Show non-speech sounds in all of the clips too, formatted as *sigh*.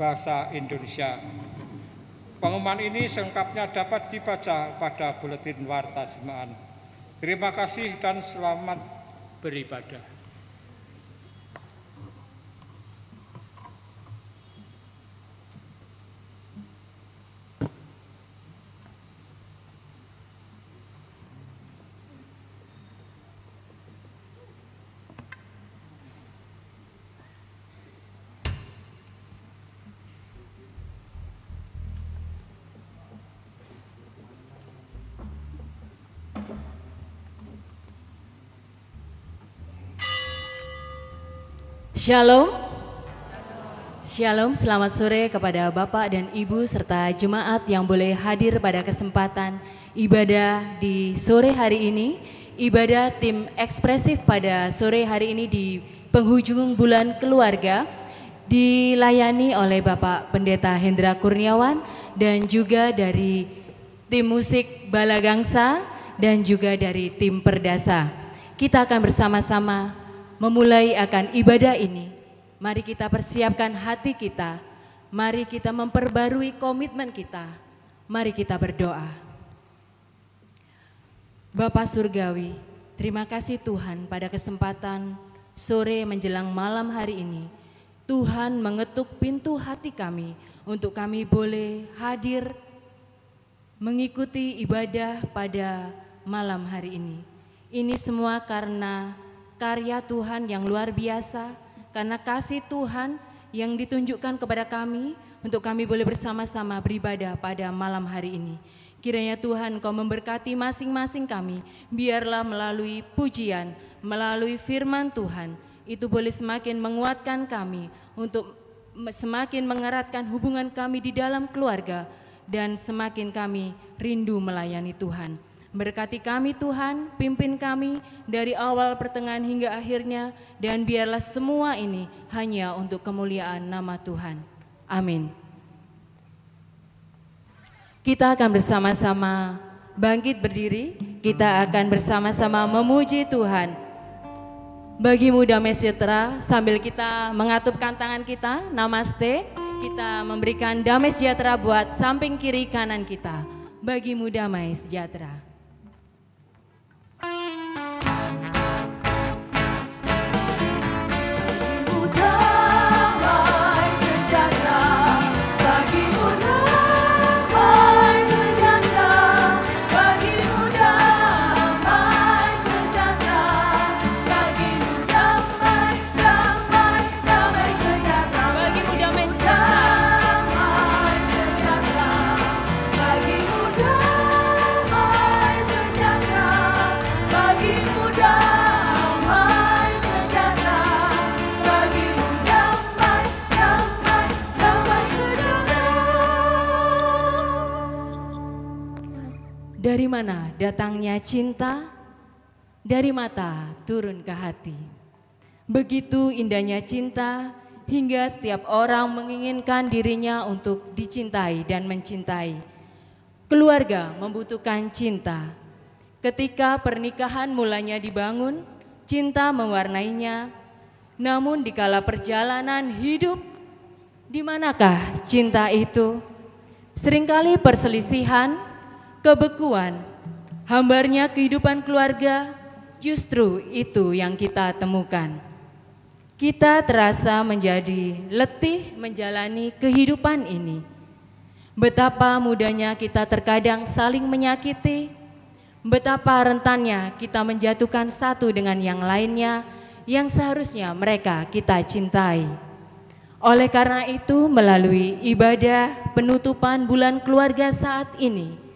Bahasa Indonesia. Pengumuman ini selengkapnya dapat dibaca pada Buletin Warta Semaan. Terima kasih dan selamat beribadah. Shalom. Shalom, selamat sore kepada Bapak dan Ibu serta jemaat yang boleh hadir pada kesempatan ibadah di sore hari ini. Ibadah tim ekspresif pada sore hari ini di penghujung bulan keluarga dilayani oleh Bapak Pendeta Hendra Kurniawan dan juga dari tim musik Balagangsa dan juga dari tim Perdasa. Kita akan bersama-sama memulai akan ibadah ini, mari kita persiapkan hati kita, mari kita memperbarui komitmen kita, mari kita berdoa. Bapak Surgawi, terima kasih Tuhan pada kesempatan sore menjelang malam hari ini. Tuhan mengetuk pintu hati kami untuk kami boleh hadir mengikuti ibadah pada malam hari ini. Ini semua karena karya Tuhan yang luar biasa, karena kasih Tuhan yang ditunjukkan kepada kami untuk kami boleh bersama-sama beribadah pada malam hari ini. Kiranya Tuhan kau memberkati masing-masing kami, biarlah melalui pujian, melalui firman Tuhan, itu boleh semakin menguatkan kami untuk semakin mengeratkan hubungan kami di dalam keluarga dan semakin kami rindu melayani Tuhan. Berkati kami Tuhan, pimpin kami dari awal pertengahan hingga akhirnya dan biarlah semua ini hanya untuk kemuliaan nama Tuhan. Amin. Kita akan bersama-sama bangkit berdiri, kita akan bersama-sama memuji Tuhan. Bagimu damai sejahtera sambil kita mengatupkan tangan kita, namaste, kita memberikan damai sejahtera buat samping kiri kanan kita. Bagimu damai sejahtera. Dari mana datangnya cinta? Dari mata turun ke hati. Begitu indahnya cinta hingga setiap orang menginginkan dirinya untuk dicintai dan mencintai. Keluarga membutuhkan cinta. Ketika pernikahan mulanya dibangun, cinta mewarnainya. Namun dikala perjalanan hidup, di manakah cinta itu? Seringkali perselisihan, kebekuan, hambarnya kehidupan keluarga, justru itu yang kita temukan. Kita terasa menjadi letih menjalani kehidupan ini. Betapa mudahnya kita terkadang saling menyakiti, betapa rentannya kita menjatuhkan satu dengan yang lainnya yang seharusnya mereka kita cintai. Oleh karena itu, melalui ibadah penutupan bulan keluarga saat ini,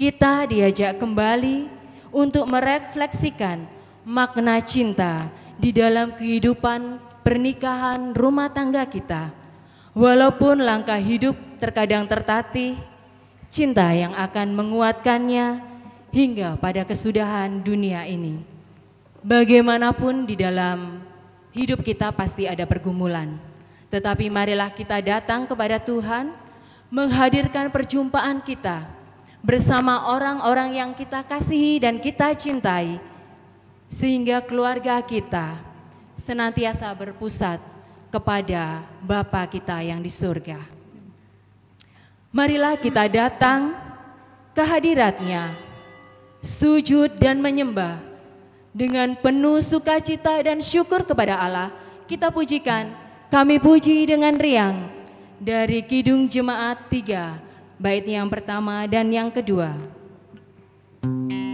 kita diajak kembali untuk merefleksikan makna cinta di dalam kehidupan pernikahan rumah tangga kita. Walaupun langkah hidup terkadang tertatih, cinta yang akan menguatkannya hingga pada kesudahan dunia ini. Bagaimanapun di dalam hidup kita pasti ada pergumulan. Tetapi marilah kita datang kepada Tuhan, menghadirkan perjumpaan kita bersama orang-orang yang kita kasihi dan kita cintai, sehingga keluarga kita senantiasa berpusat kepada Bapa kita yang di surga. Marilah kita datang ke hadiratnya, sujud dan menyembah dengan penuh sukacita dan syukur kepada Allah. Kita pujikan, kami puji dengan riang dari Kidung Jemaat 3, bait yang pertama dan yang kedua. Kami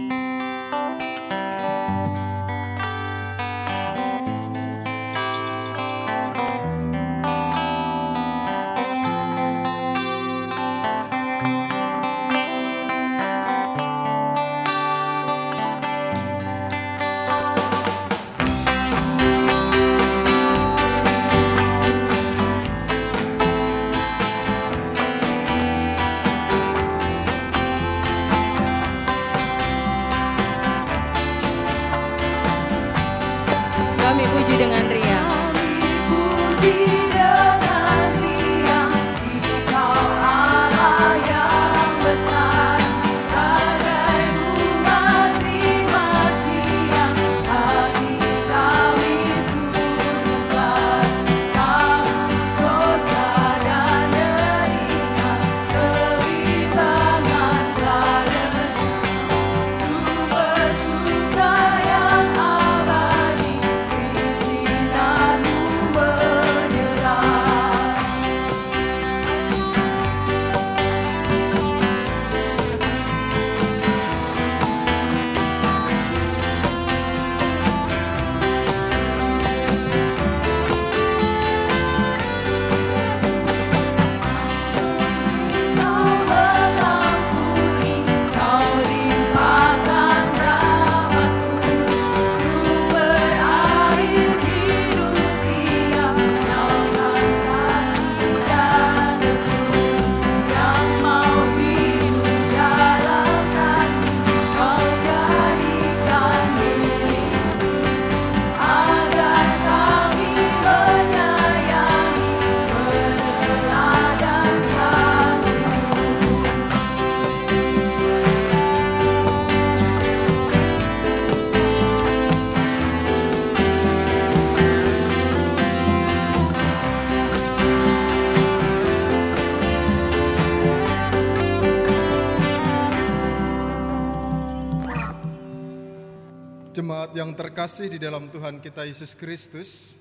terkasih di dalam Tuhan kita Yesus Kristus,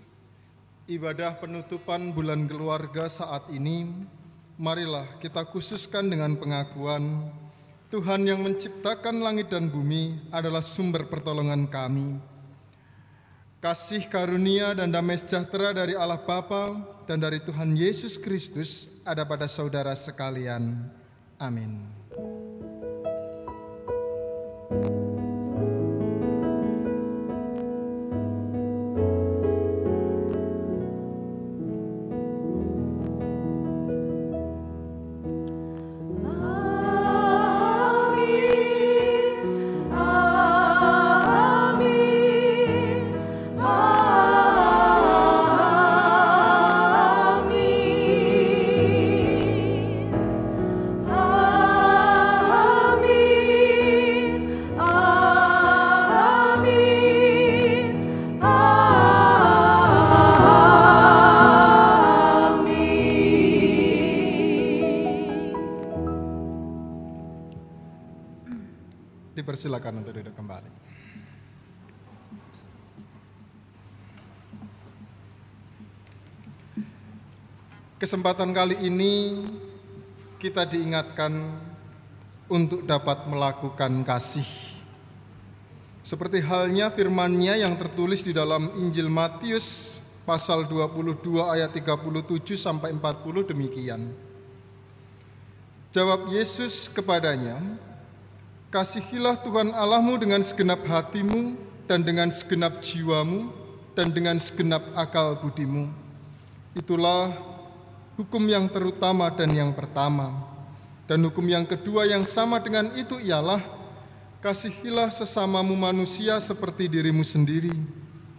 ibadah penutupan bulan keluarga saat ini, marilah kita khususkan dengan pengakuan Tuhan yang menciptakan langit dan bumi adalah sumber pertolongan kami. Kasih karunia dan damai sejahtera dari Allah Bapa dan dari Tuhan Yesus Kristus ada pada saudara sekalian. Amin. Dipersilakan untuk duduk kembali. Kesempatan kali ini kita diingatkan untuk dapat melakukan kasih. Seperti halnya firman-Nya yang tertulis di dalam Injil Matius pasal 22 ayat 37 sampai 40 demikian. Jawab Yesus kepadanya, Kasihilah Tuhan Allahmu dengan segenap hatimu dan dengan segenap jiwamu dan dengan segenap akal budimu. Itulah hukum yang terutama dan yang pertama. Dan hukum yang kedua yang sama dengan itu ialah kasihilah sesamamu manusia seperti dirimu sendiri.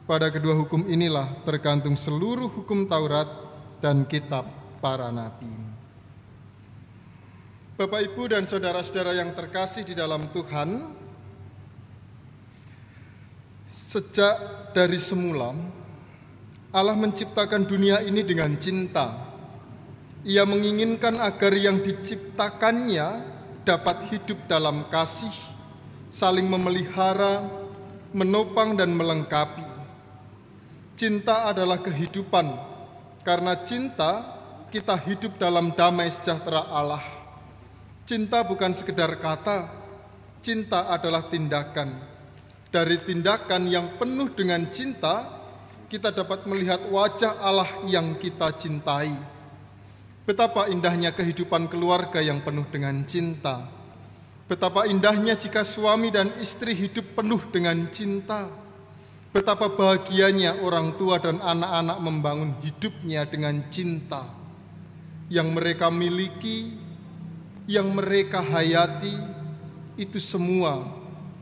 Pada kedua hukum inilah tergantung seluruh hukum Taurat dan kitab para nabi. Bapak, Ibu, dan saudara-saudara yang terkasih di dalam Tuhan, sejak dari semula Allah menciptakan dunia ini dengan cinta. Ia menginginkan agar yang diciptakannya dapat hidup dalam kasih, saling memelihara, menopang, dan melengkapi. Cinta adalah kehidupan, karena cinta kita hidup dalam damai sejahtera Allah. Cinta bukan sekedar kata, cinta adalah tindakan. Dari tindakan yang penuh dengan cinta, kita dapat melihat wajah Allah yang kita cintai. Betapa indahnya kehidupan keluarga yang penuh dengan cinta. Betapa indahnya jika suami dan istri hidup penuh dengan cinta. Betapa bahagianya orang tua dan anak-anak membangun hidupnya dengan cinta yang mereka miliki, yang mereka hayati, itu semua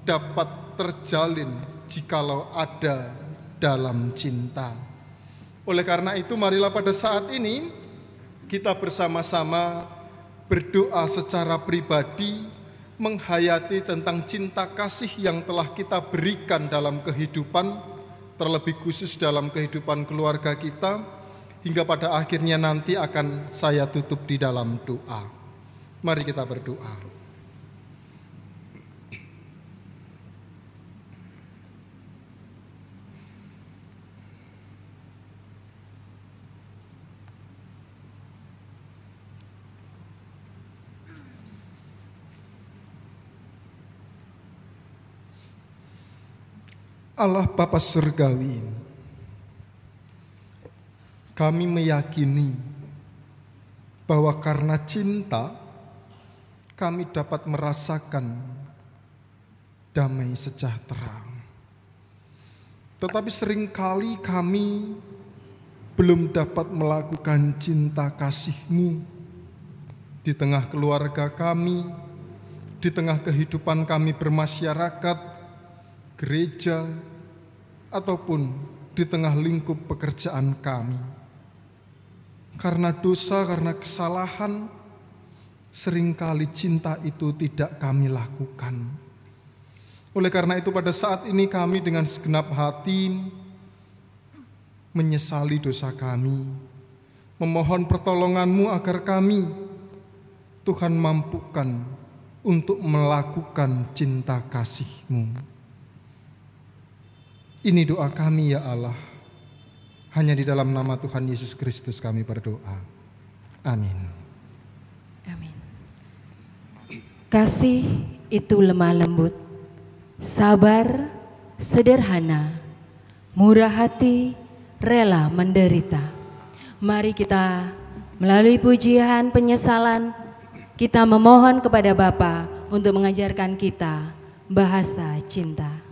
dapat terjalin jikalau ada dalam cinta. Oleh karena itu, marilah pada saat ini kita bersama-sama berdoa secara pribadi, menghayati tentang cinta kasih yang telah kita berikan dalam kehidupan, terlebih khusus dalam kehidupan keluarga kita hingga pada akhirnya nanti akan saya tutup di dalam doa. Mari kita berdoa. Allah Bapa Surgawi, kami meyakini bahwa karena cinta kami dapat merasakan damai sejahtera. Tetapi sering kali kami belum dapat melakukan cinta kasih-Mu di tengah keluarga kami, di tengah kehidupan kami bermasyarakat, gereja, ataupun di tengah lingkup pekerjaan kami. Karena dosa, karena kesalahan, sering kali cinta itu tidak kami lakukan. Oleh karena itu pada saat ini kami dengan segenap hati menyesali dosa kami, memohon pertolonganmu agar kami, Tuhan mampukan untuk melakukan cinta kasih-Mu. Ini doa kami ya Allah. Hanya di dalam nama Tuhan Yesus Kristus kami berdoa. Amin. Kasih itu lemah lembut, sabar, sederhana, murah hati, rela menderita. Mari kita melalui pujian penyesalan, kita memohon kepada Bapa untuk mengajarkan kita bahasa cinta.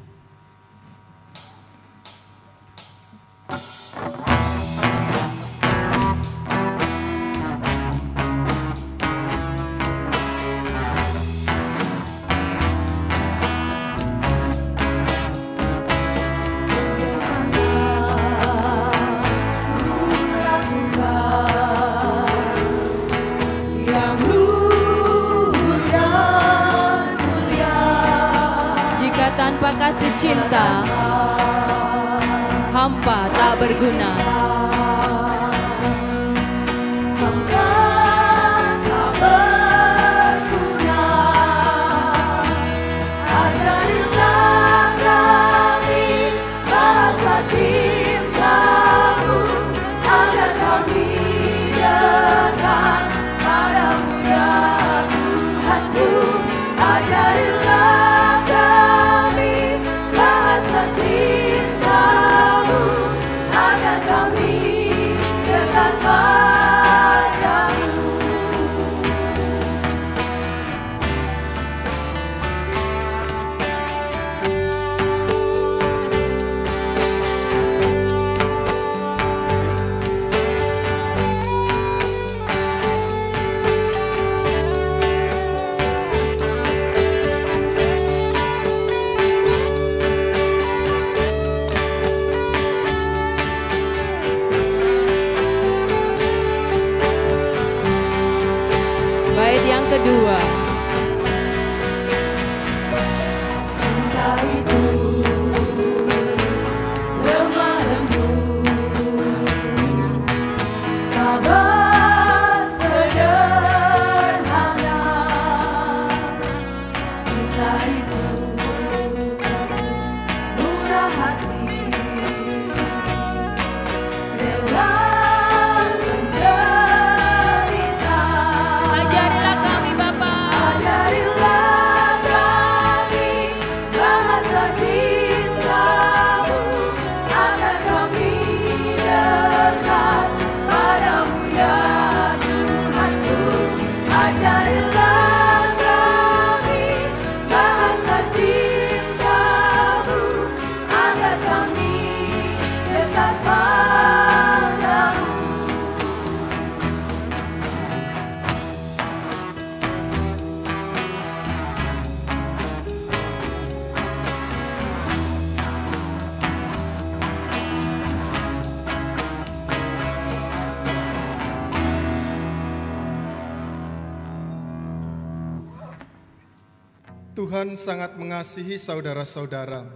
Tuhan sangat mengasihi saudara-saudara,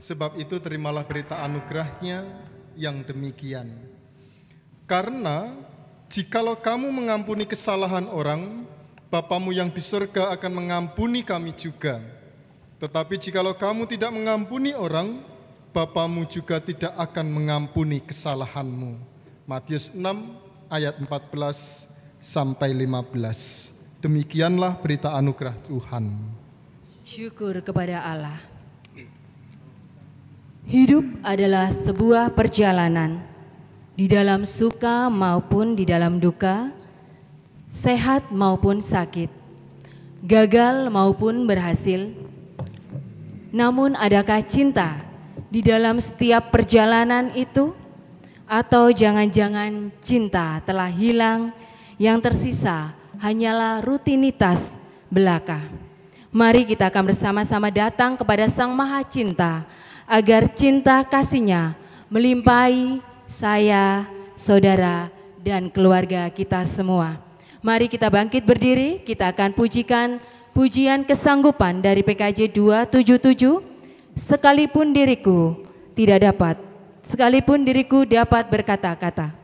sebab itu terimalah berita anugerahnya yang demikian. Karena jikalau kamu mengampuni kesalahan orang, Bapamu yang di surga akan mengampuni kami juga. Tetapi jikalau kamu tidak mengampuni orang, Bapamu juga tidak akan mengampuni kesalahanmu. Matius 6 ayat 14 sampai 15. Demikianlah berita anugerah Tuhan. Syukur kepada Allah. Hidup adalah sebuah perjalanan di dalam suka maupun di dalam duka, sehat maupun sakit, gagal maupun berhasil. Namun, adakah cinta di dalam setiap perjalanan itu, atau jangan-jangan cinta telah hilang? Yang tersisa hanyalah rutinitas belaka. Mari kita akan bersama-sama datang kepada Sang Maha Cinta, agar cinta kasihnya melimpahi saya, saudara, dan keluarga kita semua. Mari kita bangkit berdiri, kita akan pujikan pujian kesanggupan dari PKJ 277, sekalipun diriku tidak dapat, sekalipun diriku dapat berkata-kata.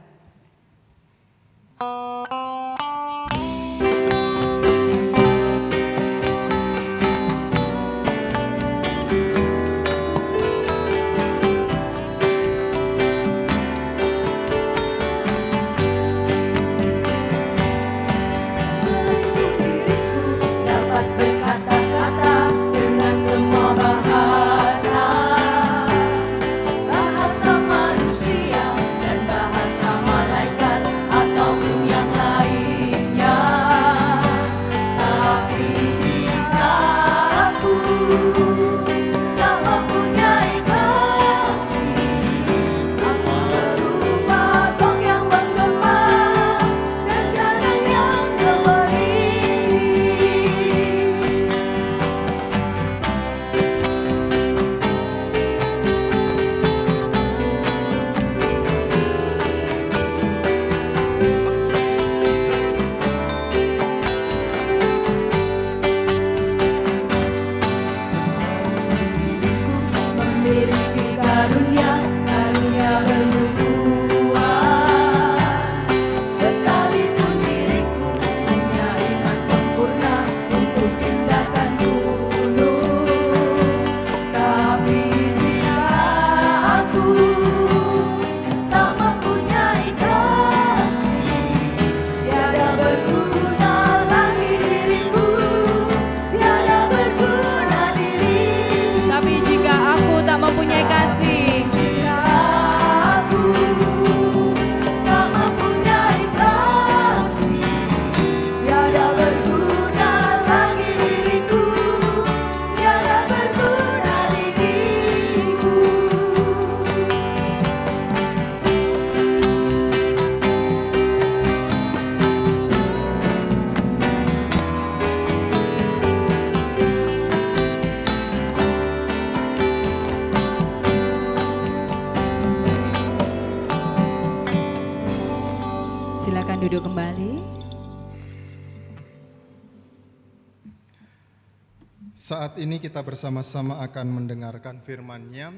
Kita bersama-sama akan mendengarkan firman-Nya.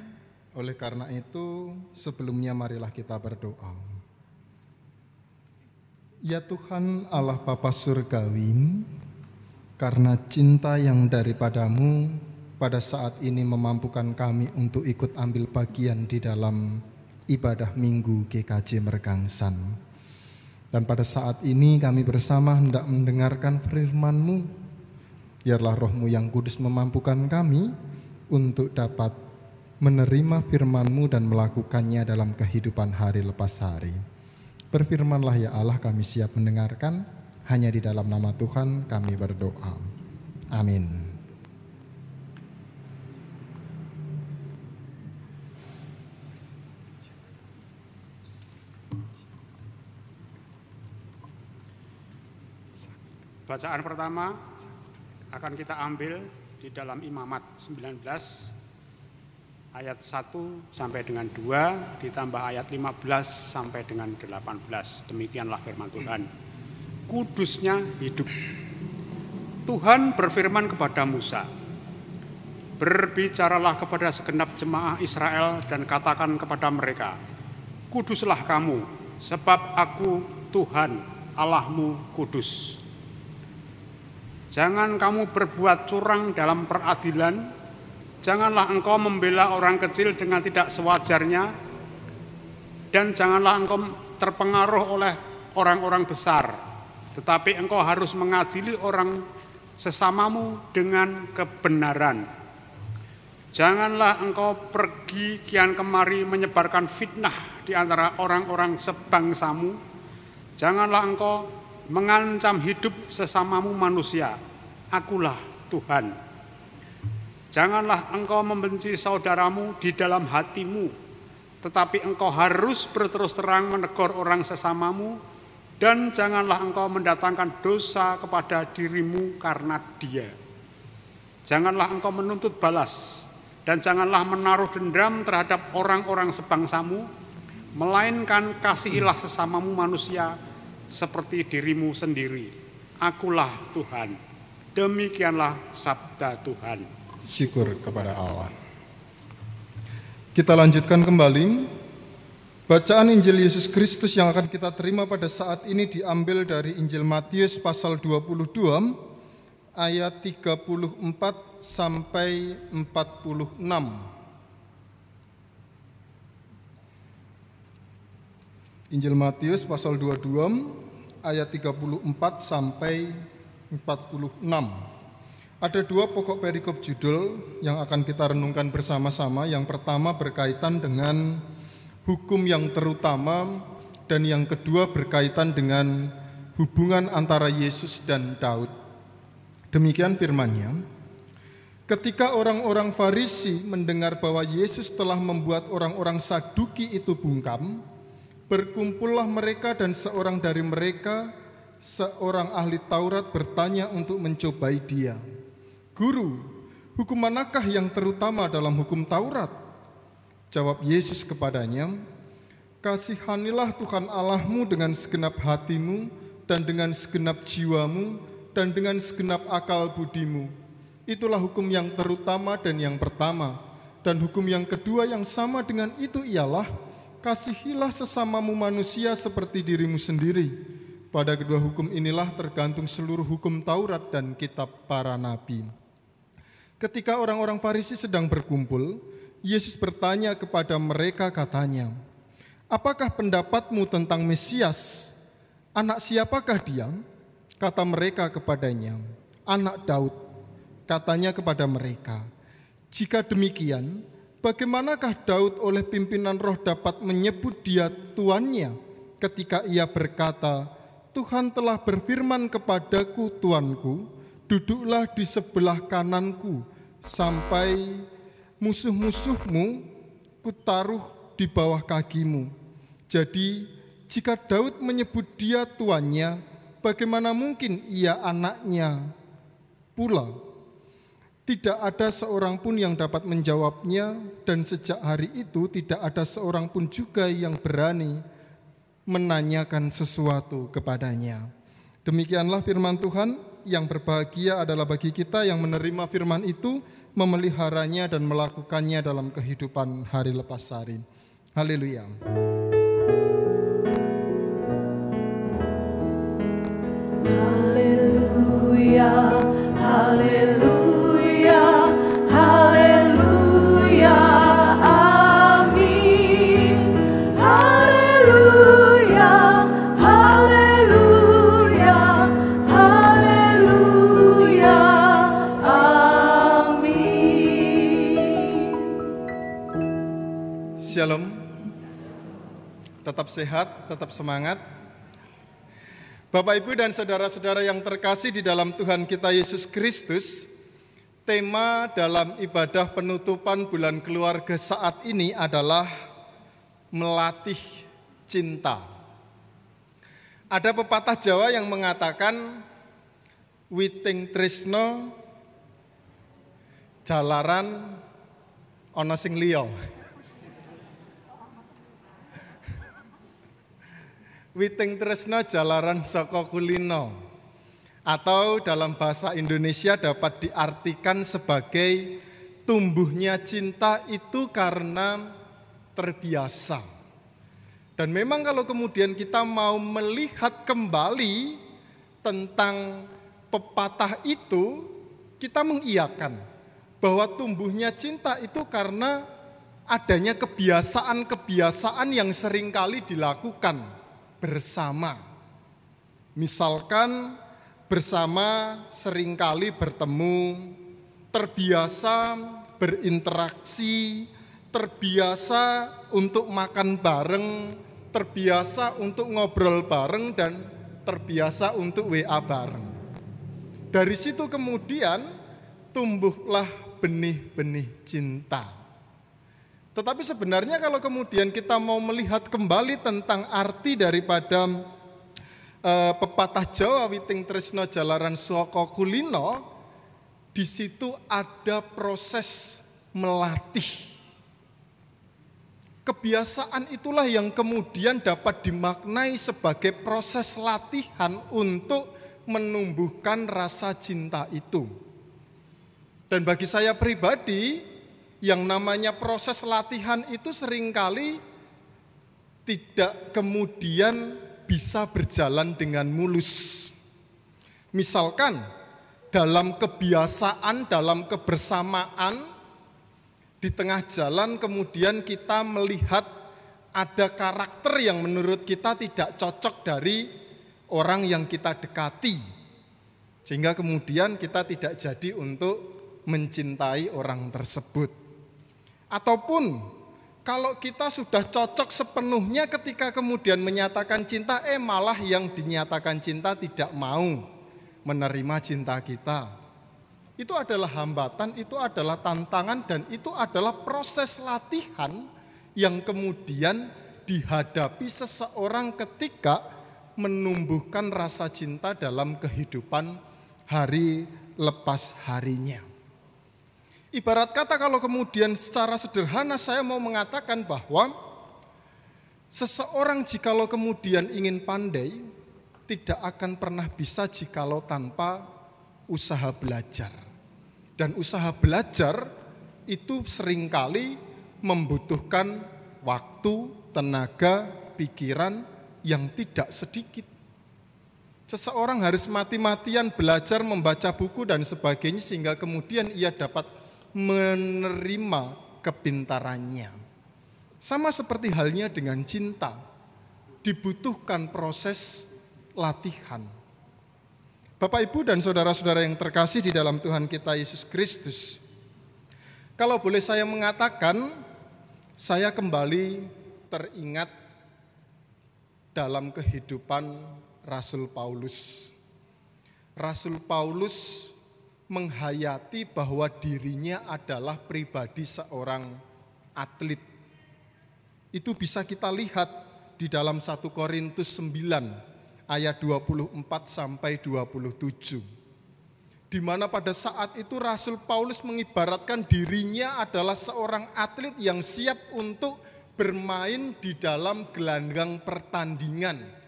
Oleh karena itu, sebelumnya marilah kita berdoa. Ya Tuhan Allah Bapa Surgawi, karena cinta yang daripadamu pada saat ini memampukan kami untuk ikut ambil bagian di dalam ibadah minggu GKJ Mergangsan. Dan pada saat ini kami bersama hendak mendengarkan firman-Mu Biarlah rohmu yang kudus memampukan kami untuk dapat menerima firman-Mu dan melakukannya dalam kehidupan hari lepas hari. Berfirmanlah ya Allah kami siap mendengarkan, hanya di dalam nama Tuhan kami berdoa. Amin. Bacaan pertama akan kita ambil di dalam Imamat 19 ayat 1 sampai dengan 2 ditambah ayat 15 sampai dengan 18. Demikianlah firman Tuhan. Kudusnya hidup. Tuhan berfirman kepada Musa, Berbicaralah kepada segenap jemaah Israel dan katakan kepada mereka, Kuduslah kamu, sebab aku Tuhan Allahmu kudus. Jangan kamu berbuat curang dalam peradilan, janganlah engkau membela orang kecil dengan tidak sewajarnya, dan janganlah engkau terpengaruh oleh orang-orang besar, tetapi engkau harus mengadili orang sesamamu dengan kebenaran. Janganlah engkau pergi kian kemari menyebarkan fitnah di antara orang-orang sebangsamu. Janganlah engkau mengancam hidup sesamamu manusia. Akulah Tuhan. Janganlah engkau membenci saudaramu di dalam hatimu, tetapi engkau harus berterus terang menegur orang sesamamu, dan janganlah engkau mendatangkan dosa kepada dirimu karena dia. Janganlah engkau menuntut balas, dan janganlah menaruh dendam terhadap orang-orang sebangsamu, melainkan kasihilah sesamamu manusia seperti dirimu sendiri. Akulah Tuhan. Demikianlah sabda Tuhan. Syukur kepada Allah. Kita lanjutkan kembali. Bacaan Injil Yesus Kristus yang akan kita terima pada saat ini diambil dari Injil Matius pasal 22 ayat 34 sampai 46. Injil Matius pasal 22 ayat 34 sampai 46. Ada dua pokok perikop judul yang akan kita renungkan bersama-sama. Yang pertama berkaitan dengan hukum yang terutama dan yang kedua berkaitan dengan hubungan antara Yesus dan Daud. Demikian firman-Nya. Ketika orang-orang Farisi mendengar bahwa Yesus telah membuat orang-orang Saduki itu bungkam, berkumpullah mereka dan seorang dari mereka, seorang ahli Taurat bertanya untuk mencobai dia. Guru, hukum manakah yang terutama dalam hukum Taurat? Jawab Yesus kepadanya, Kasihanilah Tuhan Allahmu dengan segenap hatimu dan dengan segenap jiwamu dan dengan segenap akal budimu Itulah hukum yang terutama dan yang pertama. Dan hukum yang kedua yang sama dengan itu ialah kasihilah sesamamu manusia seperti dirimu sendiri. Pada kedua hukum inilah tergantung seluruh hukum Taurat dan kitab para nabi. Ketika orang-orang Farisi sedang berkumpul, Yesus bertanya kepada mereka katanya, Apakah pendapatmu tentang Mesias? Anak siapakah dia? Kata mereka kepadanya, anak Daud. Katanya kepada mereka, "Jika demikian, bagaimanakah Daud oleh pimpinan roh dapat menyebut dia tuannya ketika ia berkata, Tuhan telah berfirman kepadaku, Tuanku, duduklah di sebelah kananku sampai musuh-musuhmu kutaruh di bawah kakimu." Jadi, jika Daud menyebut dia tuannya, bagaimana mungkin ia anaknya pula? Tidak ada seorang pun yang dapat menjawabnya, dan sejak hari itu tidak ada seorang pun juga yang berani menanyakan sesuatu kepadanya. Demikianlah firman Tuhan yang berbahagia adalah bagi kita yang menerima firman itu, memeliharanya dan melakukannya dalam kehidupan hari lepas hari. Haleluya. Sehat, tetap semangat. Bapak, Ibu, dan saudara-saudara yang terkasih di dalam Tuhan kita Yesus Kristus, tema dalam ibadah penutupan bulan keluarga saat ini adalah melatih cinta. Ada pepatah Jawa yang mengatakan, Witing Trisno, jalaran ono sing liya. Witing Tresno Jalaran Soko Kulino atau dalam bahasa Indonesia dapat diartikan sebagai tumbuhnya cinta itu karena terbiasa. Dan memang kalau kemudian kita mau melihat kembali tentang pepatah itu, kita mengiyakan bahwa tumbuhnya cinta itu karena adanya kebiasaan-kebiasaan yang sering kali dilakukan bersama. Misalkan bersama sering kali bertemu, terbiasa berinteraksi, terbiasa untuk makan bareng, terbiasa untuk ngobrol bareng, dan terbiasa untuk WA bareng. Dari situ kemudian tumbuhlah benih-benih cinta. Tetapi sebenarnya kalau kemudian kita mau melihat kembali tentang arti daripada uh, pepatah Jawa Witing Tresno Jalaran Suoko Kulino, di situ ada proses melatih Kebiasaan itulah yang kemudian dapat dimaknai sebagai proses latihan untuk menumbuhkan rasa cinta itu. Dan bagi saya pribadi, yang namanya proses latihan itu sering kali tidak kemudian bisa berjalan dengan mulus. Misalkan dalam kebiasaan, dalam kebersamaan, di tengah jalan kemudian kita melihat ada karakter yang menurut kita tidak cocok dari orang yang kita dekati. Sehingga kemudian kita tidak jadi untuk mencintai orang tersebut. Ataupun kalau kita sudah cocok sepenuhnya ketika kemudian menyatakan cinta, eh malah yang dinyatakan cinta tidak mau menerima cinta kita itu adalah hambatan, itu adalah tantangan, dan itu adalah proses latihan yang kemudian dihadapi seseorang ketika menumbuhkan rasa cinta dalam kehidupan hari lepas harinya. Ibarat kata kalau kemudian secara sederhana saya mau mengatakan bahwa seseorang jikalau kemudian ingin pandai tidak akan pernah bisa jikalau tanpa usaha belajar. Dan usaha belajar itu sering kali membutuhkan waktu, tenaga, pikiran yang tidak sedikit. Seseorang harus mati-matian belajar membaca buku dan sebagainya sehingga kemudian ia dapat menerima kepintarannya. Sama seperti halnya dengan cinta, dibutuhkan proses latihan Bapak, Ibu, dan saudara-saudara yang terkasih di dalam Tuhan kita Yesus Kristus, kalau boleh saya mengatakan, saya kembali teringat dalam kehidupan Rasul Paulus. Rasul Paulus menghayati bahwa dirinya adalah pribadi seorang atlet. Itu bisa kita lihat di dalam 1 Korintus 9 ayat 24 sampai 27. Di mana pada saat itu Rasul Paulus mengibaratkan dirinya adalah seorang atlet yang siap untuk bermain di dalam gelanggang pertandingan.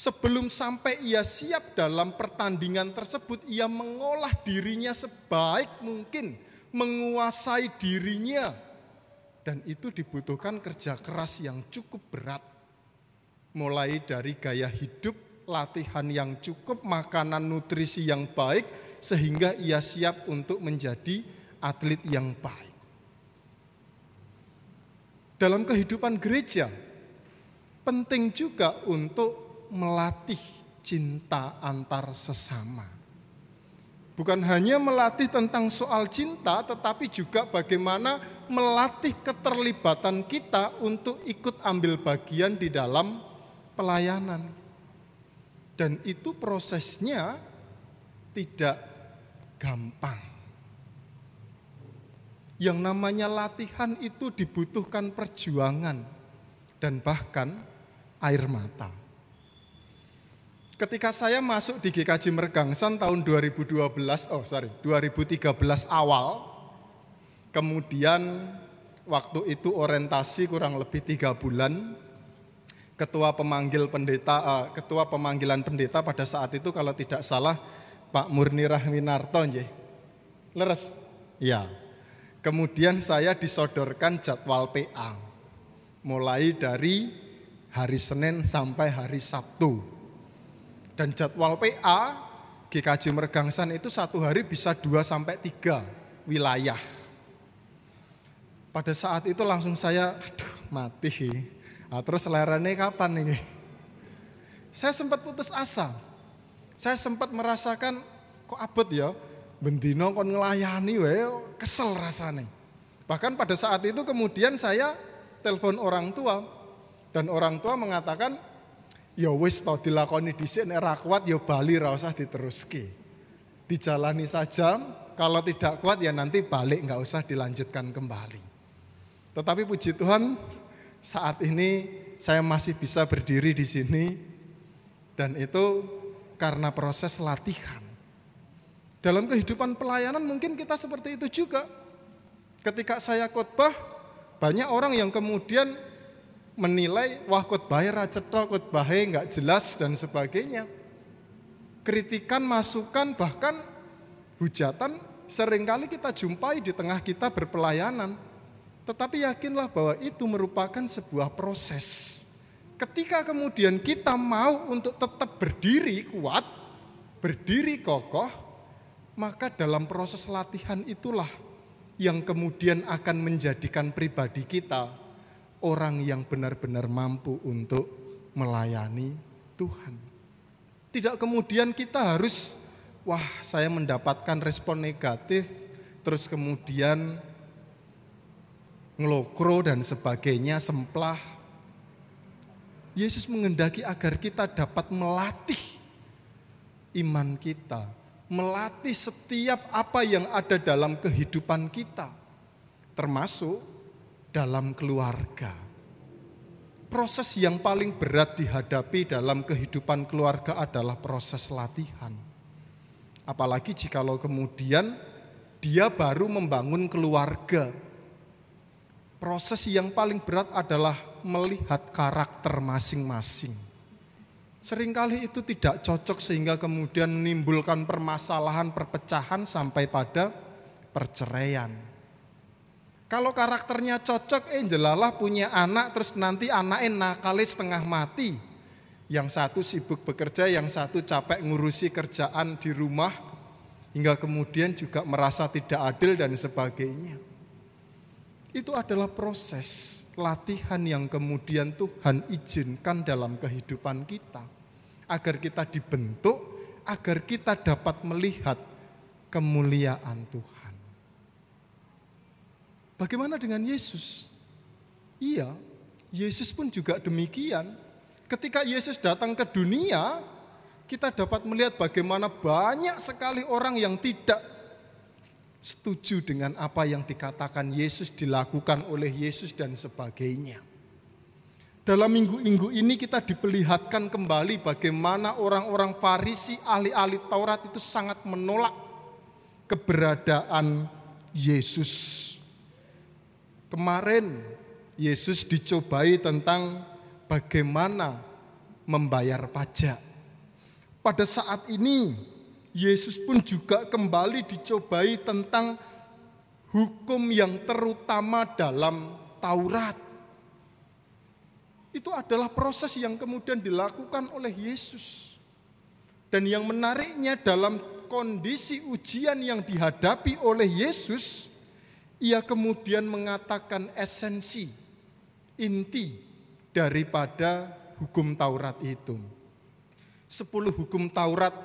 Sebelum sampai ia siap dalam pertandingan tersebut, ia mengolah dirinya sebaik mungkin, menguasai dirinya, dan itu dibutuhkan kerja keras yang cukup berat mulai dari gaya hidup, latihan yang cukup, makanan nutrisi yang baik, sehingga ia siap untuk menjadi atlet yang baik. Dalam kehidupan gereja, penting juga untuk melatih cinta antar sesama. Bukan hanya melatih tentang soal cinta, tetapi juga bagaimana melatih keterlibatan kita untuk ikut ambil bagian di dalam pelayanan. Dan itu prosesnya tidak gampang. Yang namanya latihan itu dibutuhkan perjuangan dan bahkan air mata. Ketika saya masuk di GKJ Mergangsan tahun 2012, oh sorry, 2013 awal, kemudian waktu itu orientasi kurang lebih tiga bulan, ketua pemanggil pendeta, uh, ketua pemanggilan pendeta pada saat itu kalau tidak salah Pak Murni Rahminarto, nggih. Leres? Ya. Kemudian saya disodorkan jadwal PA. Mulai dari hari Senin sampai hari Sabtu. Dan jadwal PA GKJ Mergangsan itu satu hari bisa dua sampai tiga wilayah. Pada saat itu langsung saya, aduh mati. Nah, terus selerane kapan ini? Saya sempat putus asa. Saya sempat merasakan kok abot ya, bendino kon ngelayani wae kesel rasane. Bahkan pada saat itu kemudian saya telepon orang tua dan orang tua mengatakan ya wis to dilakoni dhisik nek ra kuat ya bali ra usah diteruski. Dijalani saja, kalau tidak kuat ya nanti balik nggak usah dilanjutkan kembali. Tetapi puji Tuhan saat ini saya masih bisa berdiri di sini dan itu karena proses latihan. Dalam kehidupan pelayanan mungkin kita seperti itu juga. Ketika saya khotbah, banyak orang yang kemudian menilai wah khotbahnya racetok, khotbahnya nggak jelas dan sebagainya. Kritikan, masukan, bahkan hujatan sering kali kita jumpai di tengah kita berpelayanan. Tetapi yakinlah bahwa itu merupakan sebuah proses. Ketika kemudian kita mau untuk tetap berdiri kuat, berdiri kokoh, maka dalam proses latihan itulah yang kemudian akan menjadikan pribadi kita orang yang benar-benar mampu untuk melayani Tuhan. Tidak kemudian kita harus, wah saya mendapatkan respon negatif, terus kemudian ngelokro dan sebagainya, semplah. Yesus mengendaki agar kita dapat melatih iman kita, melatih setiap apa yang ada dalam kehidupan kita, termasuk dalam keluarga. Proses yang paling berat dihadapi dalam kehidupan keluarga adalah proses latihan. Apalagi jikalau kemudian dia baru membangun keluarga. Proses yang paling berat adalah melihat karakter masing-masing Seringkali itu tidak cocok sehingga kemudian menimbulkan permasalahan perpecahan sampai pada perceraian. Kalau karakternya cocok, eh jelalah punya anak terus nanti anaknya nakalis setengah mati. Yang satu sibuk bekerja, yang satu capek ngurusi kerjaan di rumah, hingga kemudian juga merasa tidak adil dan sebagainya. Itu adalah proses latihan yang kemudian Tuhan izinkan dalam kehidupan kita. Agar kita dibentuk, agar kita dapat melihat kemuliaan Tuhan. Bagaimana dengan Yesus? Iya, Yesus pun juga demikian. Ketika Yesus datang ke dunia, kita dapat melihat bagaimana banyak sekali orang yang tidak setuju dengan apa yang dikatakan Yesus dilakukan oleh Yesus dan sebagainya. Dalam minggu-minggu ini kita diperlihatkan kembali bagaimana orang-orang Farisi ahli-ahli Taurat itu sangat menolak keberadaan Yesus. Kemarin Yesus dicobai tentang bagaimana membayar pajak. Pada saat ini Yesus pun juga kembali dicobai tentang hukum yang terutama dalam Taurat. Itu adalah proses yang kemudian dilakukan oleh Yesus. Dan yang menariknya dalam kondisi ujian yang dihadapi oleh Yesus, ia kemudian mengatakan esensi, inti daripada hukum Taurat itu. Sepuluh hukum Taurat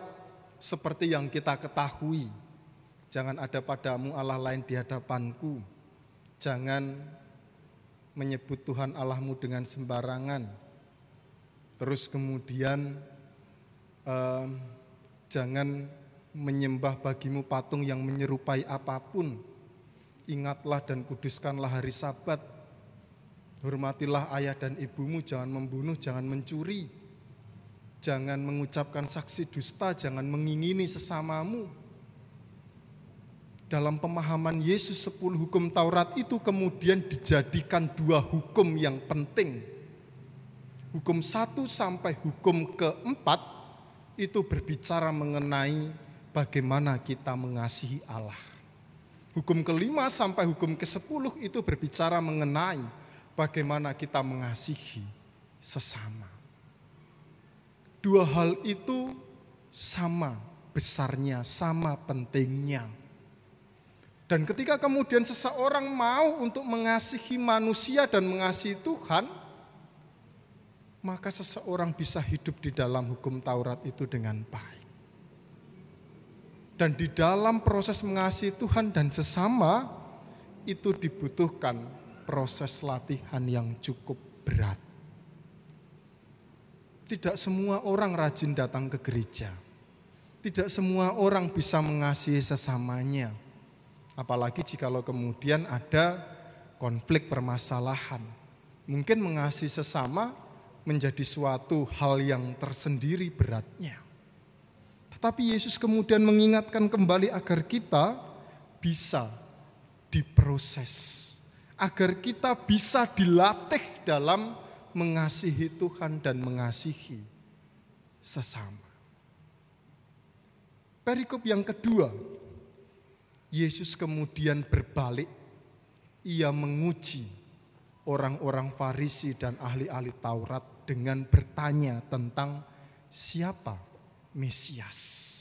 seperti yang kita ketahui. Jangan ada padamu Allah lain di hadapanku. Jangan menyebut Tuhan Allahmu dengan sembarangan. Terus kemudian eh, jangan menyembah bagimu patung yang menyerupai apa pun. Ingatlah dan kuduskanlah hari sabat. Hormatilah ayah dan ibumu, jangan membunuh, jangan mencuri jangan mengucapkan saksi dusta, jangan mengingini sesamamu. Dalam pemahaman Yesus 10 hukum Taurat itu kemudian dijadikan dua hukum yang penting. Hukum satu sampai hukum keempat itu berbicara mengenai bagaimana kita mengasihi Allah. Hukum kelima sampai hukum ke sepuluh itu berbicara mengenai bagaimana kita mengasihi sesama. Dua hal itu sama besarnya, sama pentingnya. Dan ketika kemudian seseorang mau untuk mengasihi manusia dan mengasihi Tuhan, maka seseorang bisa hidup di dalam hukum Taurat itu dengan baik. Dan di dalam proses mengasihi Tuhan dan sesama itu dibutuhkan proses latihan yang cukup berat. Tidak semua orang rajin datang ke gereja. Tidak semua orang bisa mengasihi sesamanya. Apalagi jikalau kemudian ada konflik permasalahan. Mungkin mengasihi sesama menjadi suatu hal yang tersendiri beratnya. Tetapi Yesus kemudian mengingatkan kembali agar kita bisa diproses. Agar kita bisa dilatih dalam mengasihi Tuhan dan mengasihi sesama. Perikop yang kedua, Yesus kemudian berbalik. Ia menguji orang-orang Farisi dan ahli-ahli Taurat dengan bertanya tentang siapa Mesias.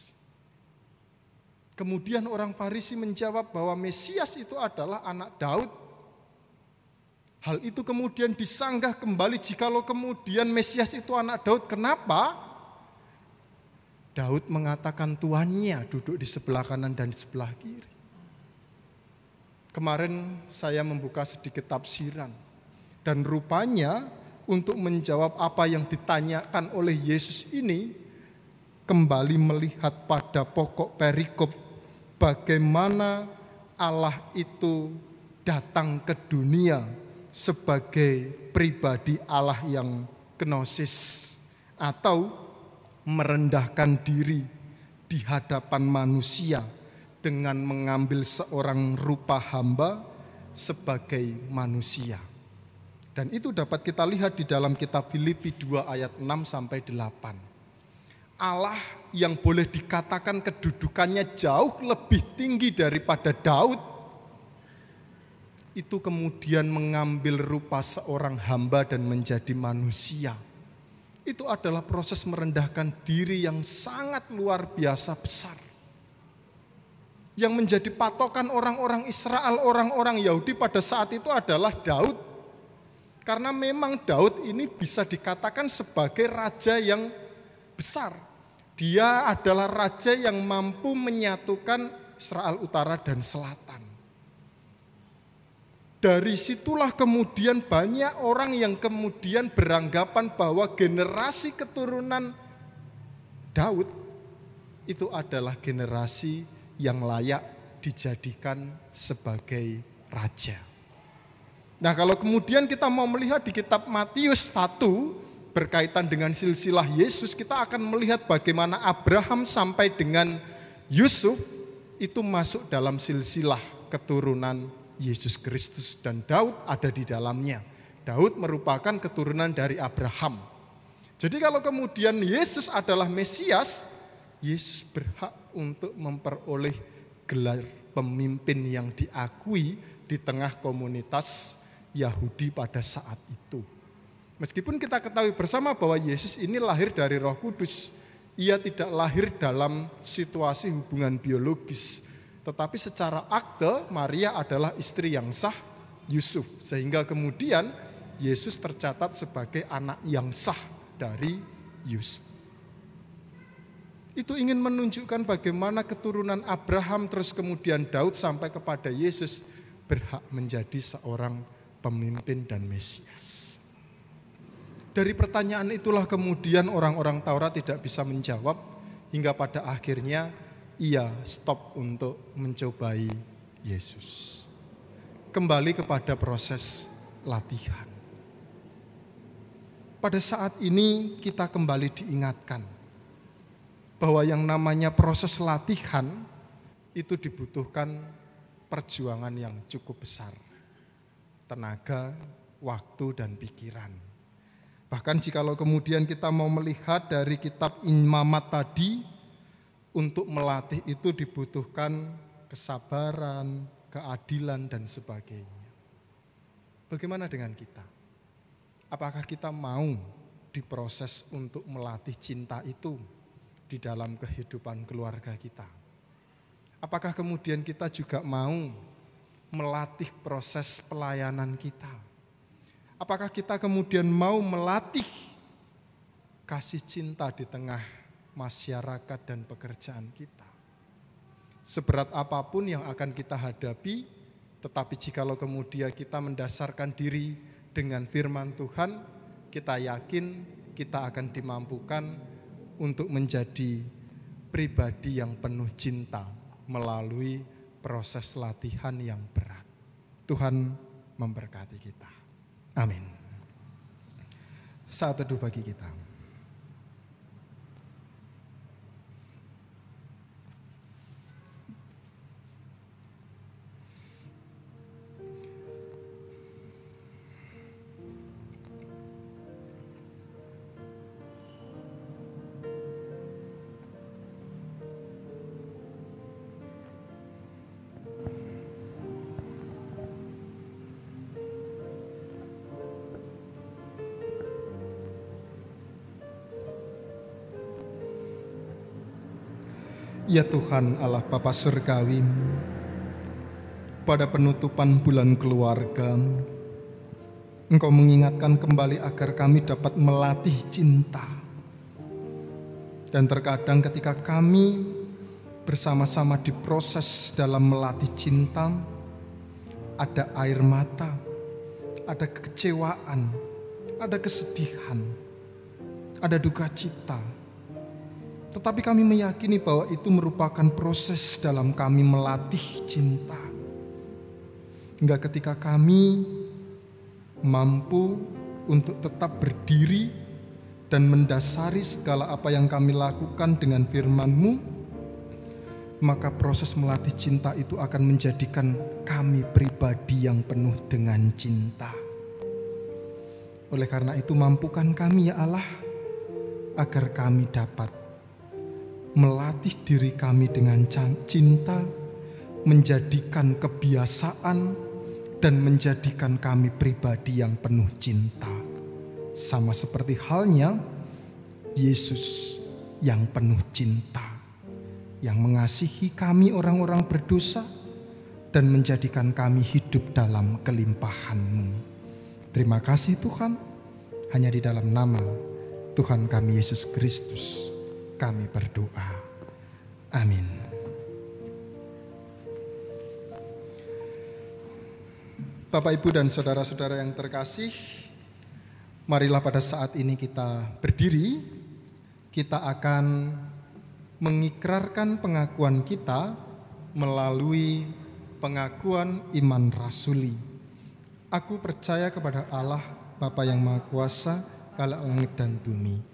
Kemudian orang Farisi menjawab bahwa Mesias itu adalah anak Daud. Hal itu kemudian disanggah kembali jikalau kemudian Mesias itu anak Daud. Kenapa? Daud mengatakan tuannya duduk di sebelah kanan dan di sebelah kiri. Kemarin saya membuka sedikit tafsiran. Dan rupanya untuk menjawab apa yang ditanyakan oleh Yesus ini, kembali melihat pada pokok perikop bagaimana Allah itu datang ke dunia sebagai pribadi Allah yang kenosis atau merendahkan diri di hadapan manusia dengan mengambil seorang rupa hamba sebagai manusia. Dan itu dapat kita lihat di dalam kitab Filipi 2 ayat 6 sampai 8. Allah yang boleh dikatakan kedudukannya jauh lebih tinggi daripada Daud, itu kemudian mengambil rupa seorang hamba dan menjadi manusia. Itu adalah proses merendahkan diri yang sangat luar biasa besar. Yang menjadi patokan orang-orang Israel, orang-orang Yahudi pada saat itu adalah Daud. Karena memang Daud ini bisa dikatakan sebagai raja yang besar. Dia adalah raja yang mampu menyatukan Israel Utara dan Selatan. Dari situlah kemudian banyak orang yang kemudian beranggapan bahwa generasi keturunan Daud itu adalah generasi yang layak dijadikan sebagai raja. Nah kalau kemudian kita mau melihat di kitab Matius 1 berkaitan dengan silsilah Yesus, kita akan melihat bagaimana Abraham sampai dengan Yusuf itu masuk dalam silsilah keturunan Yesus Kristus dan Daud ada di dalamnya. Daud merupakan keturunan dari Abraham. Jadi kalau kemudian Yesus adalah Mesias, Yesus berhak untuk memperoleh gelar pemimpin yang diakui di tengah komunitas Yahudi pada saat itu. Meskipun kita ketahui bersama bahwa Yesus ini lahir dari Roh Kudus, ia tidak lahir dalam situasi hubungan biologis, tetapi secara akte Maria adalah istri yang sah Yusuf, sehingga kemudian Yesus tercatat sebagai anak yang sah dari Yusuf. Itu ingin menunjukkan bagaimana keturunan Abraham terus kemudian Daud sampai kepada Yesus berhak menjadi seorang pemimpin dan Mesias. Dari pertanyaan itulah kemudian orang-orang Taurat tidak bisa menjawab hingga pada akhirnya ia stop untuk mencobai Yesus. Kembali kepada proses latihan. Pada saat ini kita kembali diingatkan bahwa yang namanya proses latihan itu dibutuhkan perjuangan yang cukup besar. Tenaga, waktu, dan pikiran. Bahkan jikalau kemudian kita mau melihat dari kitab imamat tadi, untuk melatih itu dibutuhkan kesabaran, keadilan, dan sebagainya. Bagaimana dengan kita? Apakah kita mau diproses untuk melatih cinta itu di dalam kehidupan keluarga kita? Apakah kemudian kita juga mau melatih proses pelayanan kita? Apakah kita kemudian mau melatih kasih cinta di tengah masyarakat dan pekerjaan kita? Seberat apa pun yang akan kita hadapi, tetapi jikalau kemudian kita mendasarkan diri dengan firman Tuhan, kita yakin kita akan dimampukan untuk menjadi pribadi yang penuh cinta melalui proses latihan yang berat. Tuhan memberkati kita. Amin. Saat teduh bagi kita. Ya Tuhan Allah Bapa Surgawi, pada penutupan bulan keluarga, Engkau mengingatkan kembali agar kami dapat melatih cinta. Dan terkadang ketika kami bersama-sama diproses dalam melatih cinta, ada air mata, ada kekecewaan, ada kesedihan, ada duka cita, tetapi kami meyakini bahwa itu merupakan proses dalam kami melatih cinta. Hingga ketika kami mampu untuk tetap berdiri dan mendasari segala apa yang kami lakukan dengan firman-Mu, maka proses melatih cinta itu akan menjadikan kami pribadi yang penuh dengan cinta. Oleh karena itu mampukan kami ya Allah agar kami dapat melatih diri kami dengan cinta, menjadikan kebiasaan, dan menjadikan kami pribadi yang penuh cinta. Sama seperti halnya Yesus yang penuh cinta, yang mengasihi kami orang-orang berdosa, dan menjadikan kami hidup dalam kelimpahan-Mu. Terima kasih Tuhan, hanya di dalam nama Tuhan kami Yesus Kristus kami berdoa. Amin. Bapak, Ibu, dan saudara-saudara yang terkasih, marilah pada saat ini kita berdiri. Kita akan mengikrarkan pengakuan kita melalui pengakuan iman rasuli. Aku percaya kepada Allah, Bapa yang Maha Kuasa, Kala langit dan bumi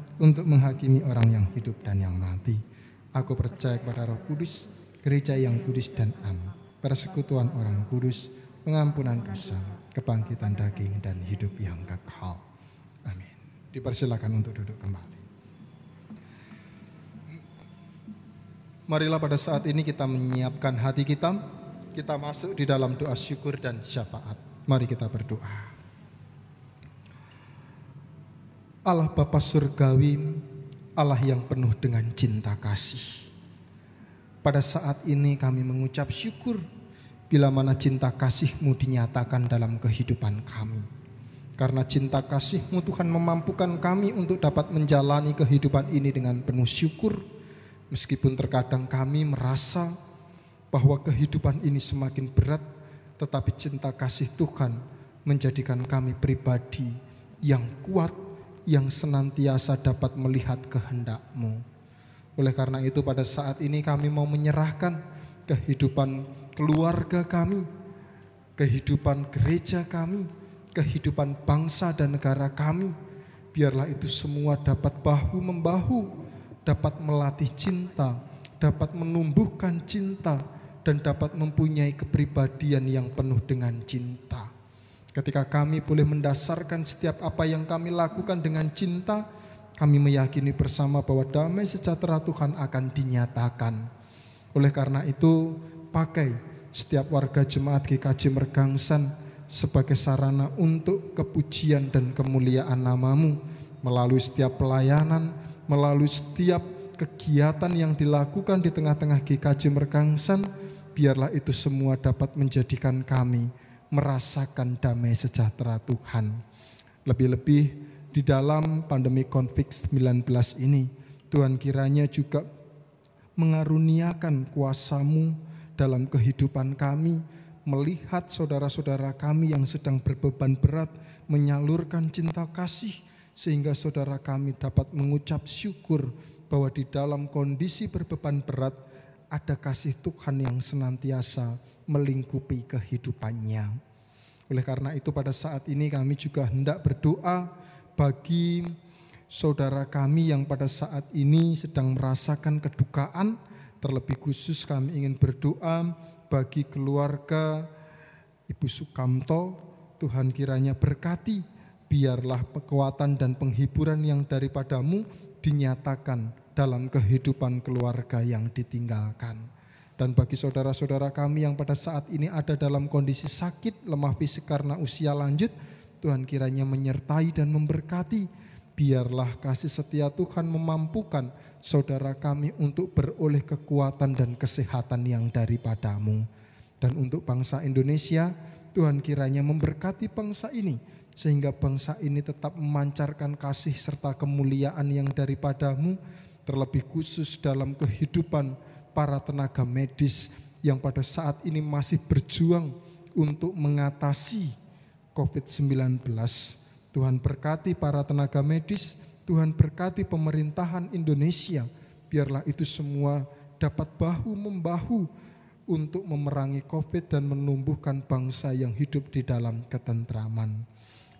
untuk menghakimi orang yang hidup dan yang mati. Aku percaya kepada Roh Kudus, gereja yang kudus dan am, persekutuan orang kudus, pengampunan dosa, kebangkitan daging dan hidup yang kekal. Amin. Dipersilakan untuk duduk kembali. Marilah pada saat ini kita menyiapkan hati kita, kita masuk di dalam doa syukur dan syafaat. Mari kita berdoa. Allah Bapa Surgawi, Allah yang penuh dengan cinta kasih. Pada saat ini kami mengucap syukur bila mana cinta kasih-Mu dinyatakan dalam kehidupan kami. Karena cinta kasih-Mu Tuhan memampukan kami untuk dapat menjalani kehidupan ini dengan penuh syukur. Meskipun terkadang kami merasa bahwa kehidupan ini semakin berat, tetapi cinta kasih Tuhan menjadikan kami pribadi yang kuat, yang senantiasa dapat melihat kehendak-Mu. Oleh karena itu pada saat ini kami mau menyerahkan kehidupan keluarga kami, kehidupan gereja kami, kehidupan bangsa dan negara kami. Biarlah itu semua dapat bahu-membahu, dapat melatih cinta, dapat menumbuhkan cinta, dan dapat mempunyai kepribadian yang penuh dengan cinta. Ketika kami boleh mendasarkan setiap apa yang kami lakukan dengan cinta, kami meyakini bersama bahwa damai sejahtera Tuhan akan dinyatakan. Oleh karena itu, pakai setiap warga jemaat GKJ Mergangsan sebagai sarana untuk kepujian dan kemuliaan namamu melalui setiap pelayanan, melalui setiap kegiatan yang dilakukan di tengah-tengah GKJ Mergangsan, biarlah itu semua dapat menjadikan kami merasakan damai sejahtera Tuhan. Lebih-lebih di dalam pandemi COVID-19 ini, Tuhan kiranya juga mengaruniakan kuasamu dalam kehidupan kami, melihat saudara-saudara kami yang sedang berbeban berat menyalurkan cinta kasih sehingga saudara kami dapat mengucap syukur bahwa di dalam kondisi berbeban berat ada kasih Tuhan yang senantiasa melingkupi kehidupannya. Oleh karena itu pada saat ini kami juga hendak berdoa bagi saudara kami yang pada saat ini sedang merasakan kedukaan, terlebih khusus kami ingin berdoa bagi keluarga Ibu Sukamto, Tuhan kiranya berkati, biarlah kekuatan dan penghiburan yang daripadamu dinyatakan dalam kehidupan keluarga yang ditinggalkan. Dan bagi saudara-saudara kami yang pada saat ini ada dalam kondisi sakit, lemah fisik karena usia lanjut, Tuhan kiranya menyertai dan memberkati. Biarlah kasih setia Tuhan memampukan saudara kami untuk beroleh kekuatan dan kesehatan yang daripadamu. Dan untuk bangsa Indonesia, Tuhan kiranya memberkati bangsa ini, sehingga bangsa ini tetap memancarkan kasih serta kemuliaan yang daripadamu, terlebih khusus dalam kehidupan para tenaga medis yang pada saat ini masih berjuang untuk mengatasi COVID-19. Tuhan berkati para tenaga medis, Tuhan berkati pemerintahan Indonesia, biarlah itu semua dapat bahu-membahu untuk memerangi COVID dan menumbuhkan bangsa yang hidup di dalam ketentraman.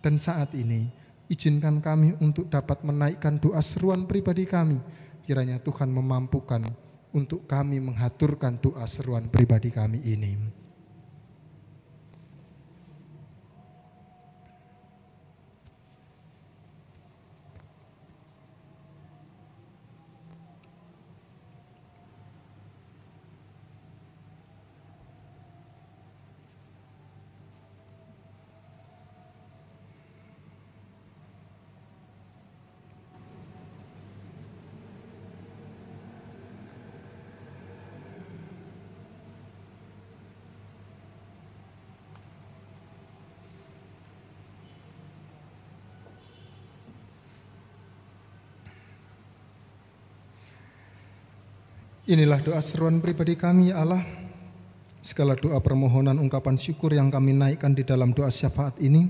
Dan saat ini, izinkan kami untuk dapat menaikkan doa seruan pribadi kami. Kiranya Tuhan memampukan untuk kami mengaturkan doa seruan pribadi kami ini. Inilah doa seruan pribadi kami ya Allah. Segala doa permohonan ungkapan syukur yang kami naikkan di dalam doa syafaat ini,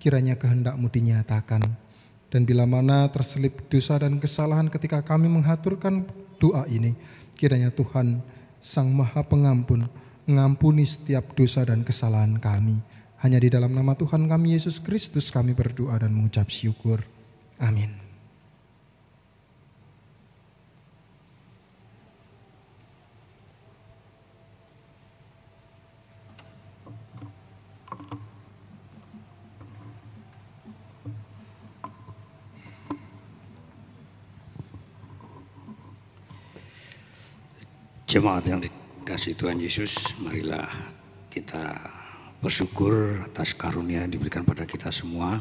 kiranya kehendakmu dinyatakan. Dan bila mana terselip dosa dan kesalahan ketika kami mengaturkan doa ini, kiranya Tuhan Sang Maha Pengampun mengampuni setiap dosa dan kesalahan kami. Hanya di dalam nama Tuhan kami Yesus Kristus kami berdoa dan mengucap syukur. Amin. Jemaat yang dikasih Tuhan Yesus, marilah kita bersyukur atas karunia yang diberikan pada kita semua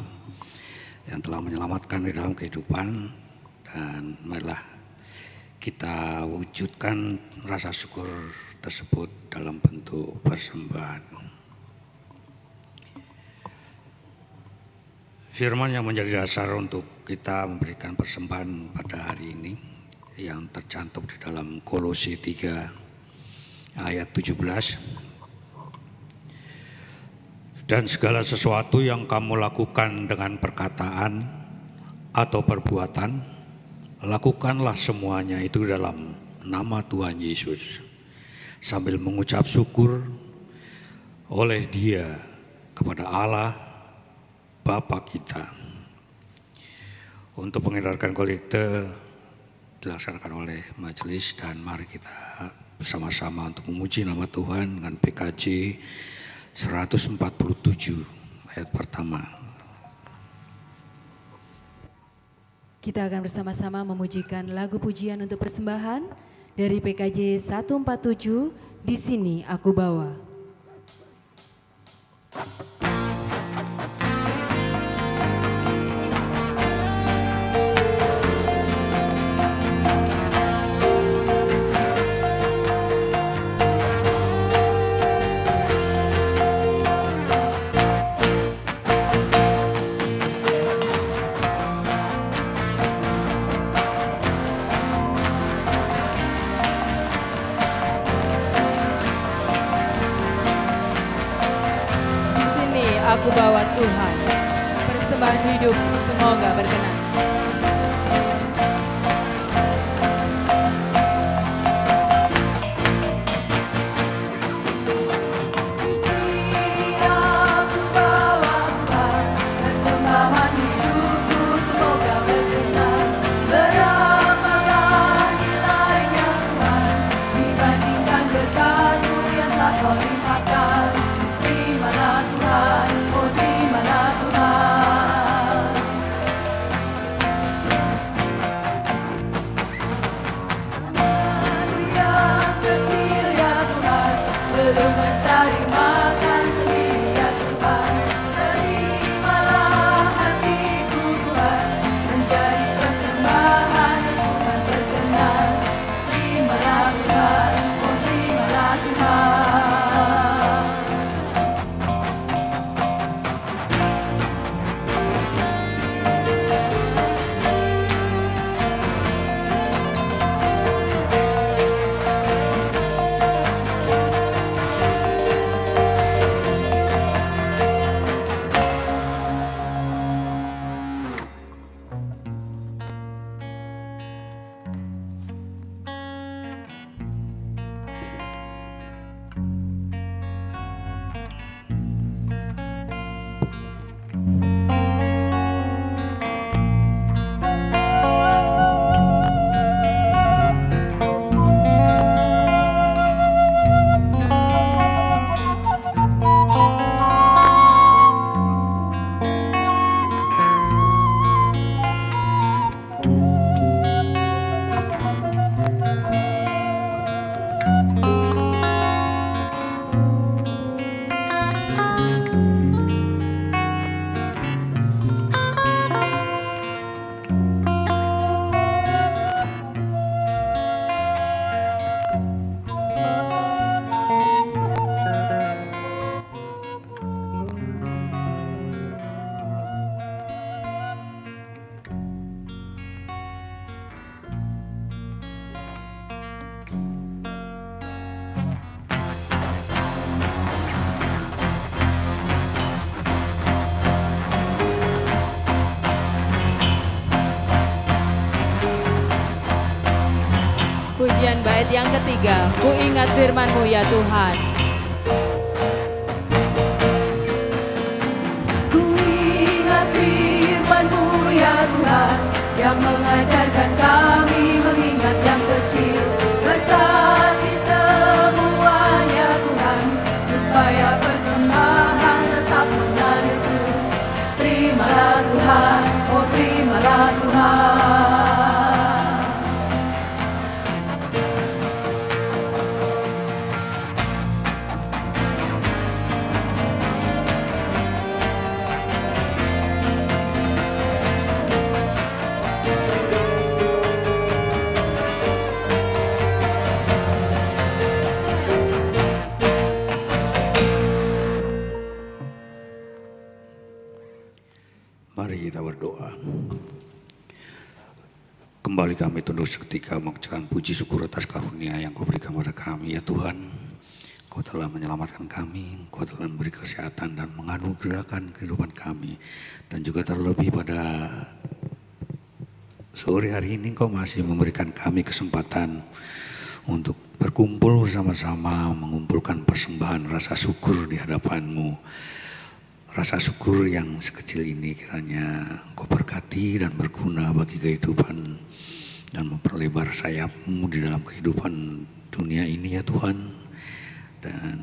yang telah menyelamatkan di dalam kehidupan dan marilah kita wujudkan rasa syukur tersebut dalam bentuk persembahan. Firman yang menjadi dasar untuk kita memberikan persembahan pada hari ini yang tercantum di dalam Kolose 3 ayat 17 dan segala sesuatu yang kamu lakukan dengan perkataan atau perbuatan lakukanlah semuanya itu dalam nama Tuhan Yesus sambil mengucap syukur oleh dia kepada Allah Bapa kita. Untuk mengedarkan kolekte dilaksanakan oleh majelis dan mari kita bersama-sama untuk memuji nama Tuhan dengan PKJ 147 ayat pertama. Kita akan bersama-sama memujikan lagu pujian untuk persembahan dari PKJ 147 di sini aku bawa. yang ketiga, ku ingat firman-Mu ya Tuhan. Seketika mengucapkan puji syukur atas karunia yang kau berikan kepada kami ya Tuhan. Kau telah menyelamatkan kami, kau telah memberi kesehatan dan menganugerahkan kehidupan kami. Dan juga terlebih pada sore hari ini kau masih memberikan kami kesempatan untuk berkumpul bersama-sama mengumpulkan persembahan rasa syukur di hadapanmu. Rasa syukur yang sekecil ini kiranya Engkau berkati dan berguna bagi kehidupan dan memperlebar sayapmu di dalam kehidupan dunia ini ya Tuhan. Dan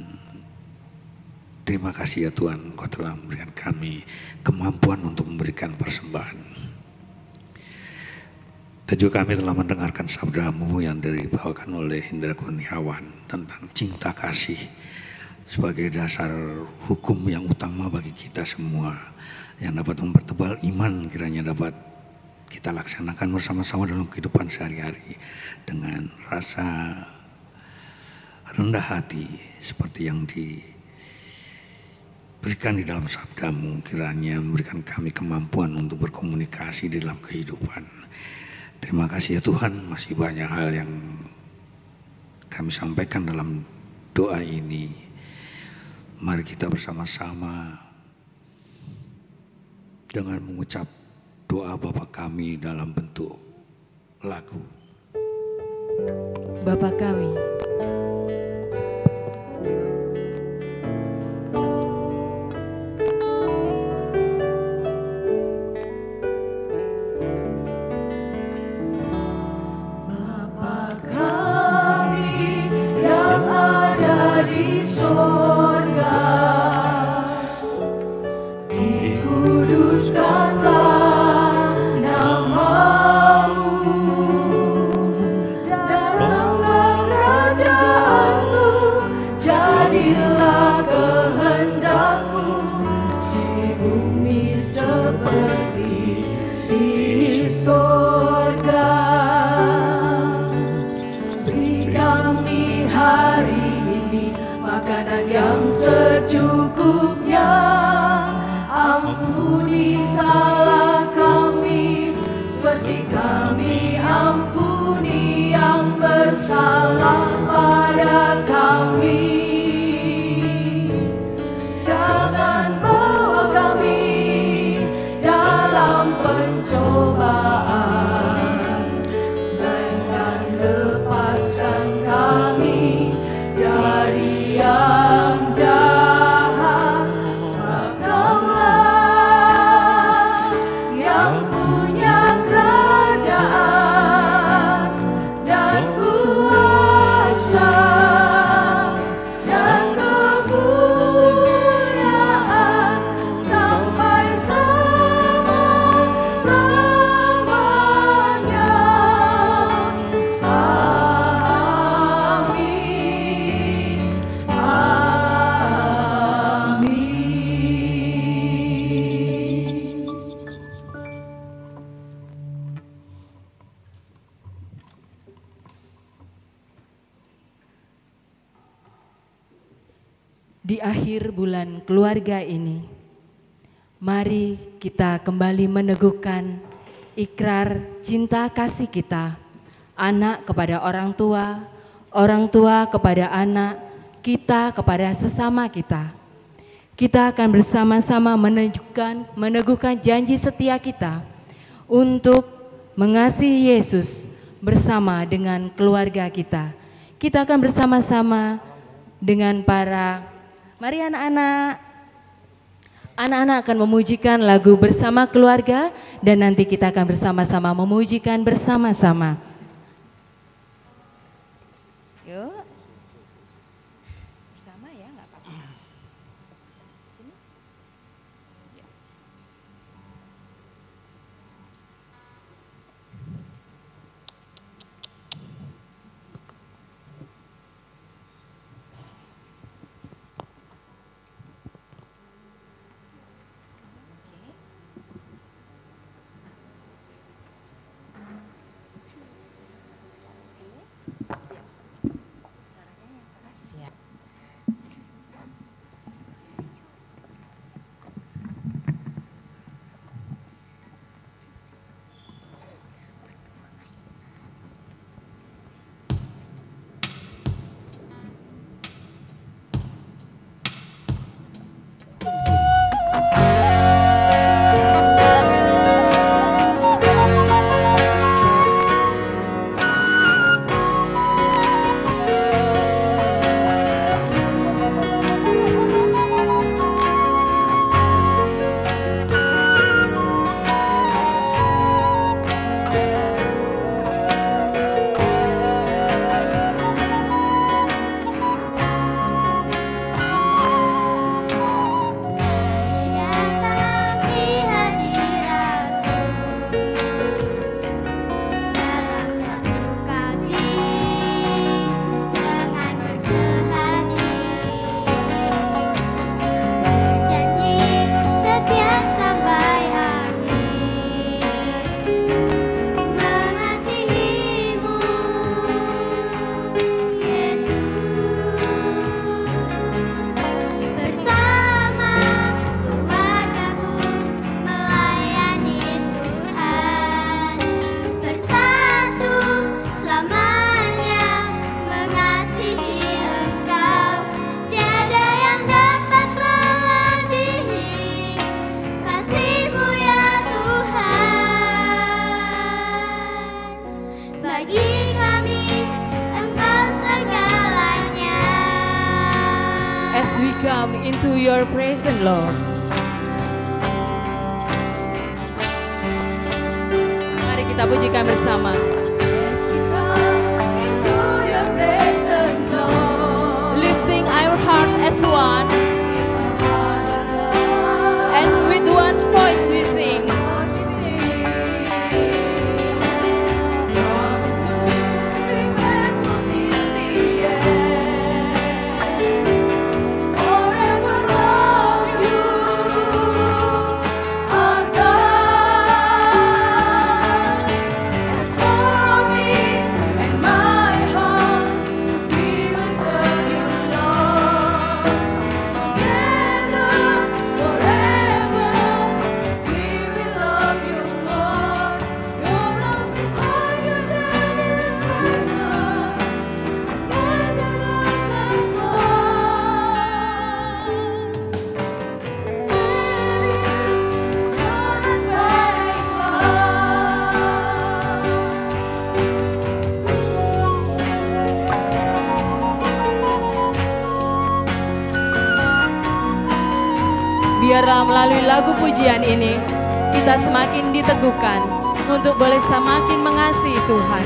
terima kasih ya Tuhan Engkau telah memberikan kami kemampuan untuk memberikan persembahan. Dan juga kami telah mendengarkan sabdamu yang dibawakan oleh Indra Kurniawan tentang cinta kasih sebagai dasar hukum yang utama bagi kita semua yang dapat mempertebal iman kiranya dapat kita laksanakan bersama-sama dalam kehidupan sehari-hari dengan rasa rendah hati seperti yang diberikan di dalam sabdamu kiranya memberikan kami kemampuan untuk berkomunikasi di dalam kehidupan Terima kasih ya Tuhan, masih banyak hal yang kami sampaikan dalam doa ini. Mari kita bersama-sama dengan mengucap doa Bapa kami dalam bentuk lagu. Bapa kami, kasih kita, anak kepada orang tua, orang tua kepada anak, kita kepada sesama kita. Kita akan bersama-sama meneguhkan, meneguhkan janji setia kita untuk mengasihi Yesus bersama dengan keluarga kita. Kita akan bersama-sama dengan para Mari anak-anak. Anak-anak akan memujikan lagu bersama keluarga dan nanti kita akan bersama-sama memujikan bersama-sama. pujian ini kita semakin diteguhkan untuk boleh semakin mengasihi Tuhan.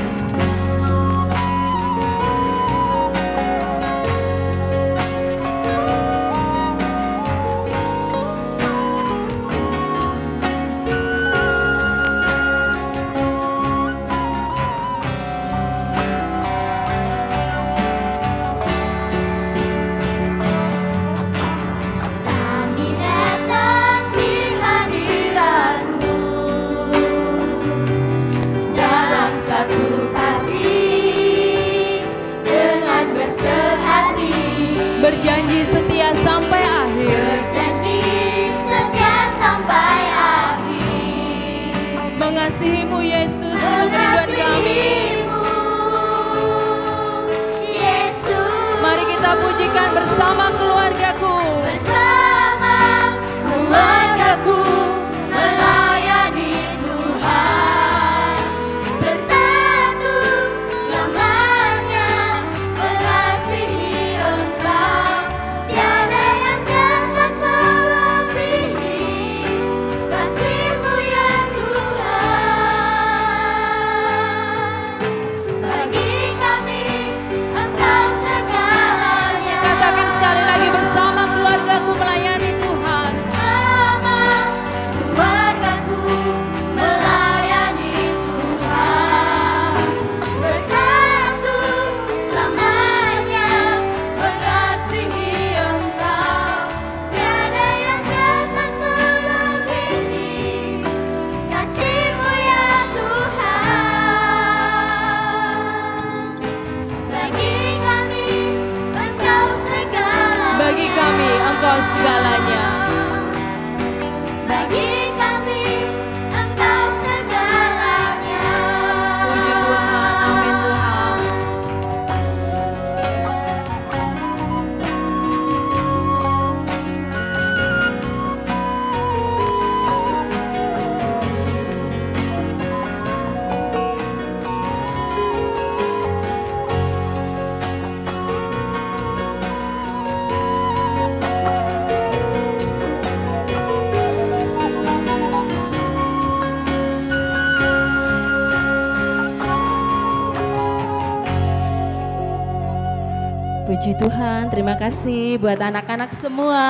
Puji Tuhan, terima kasih buat anak-anak semua.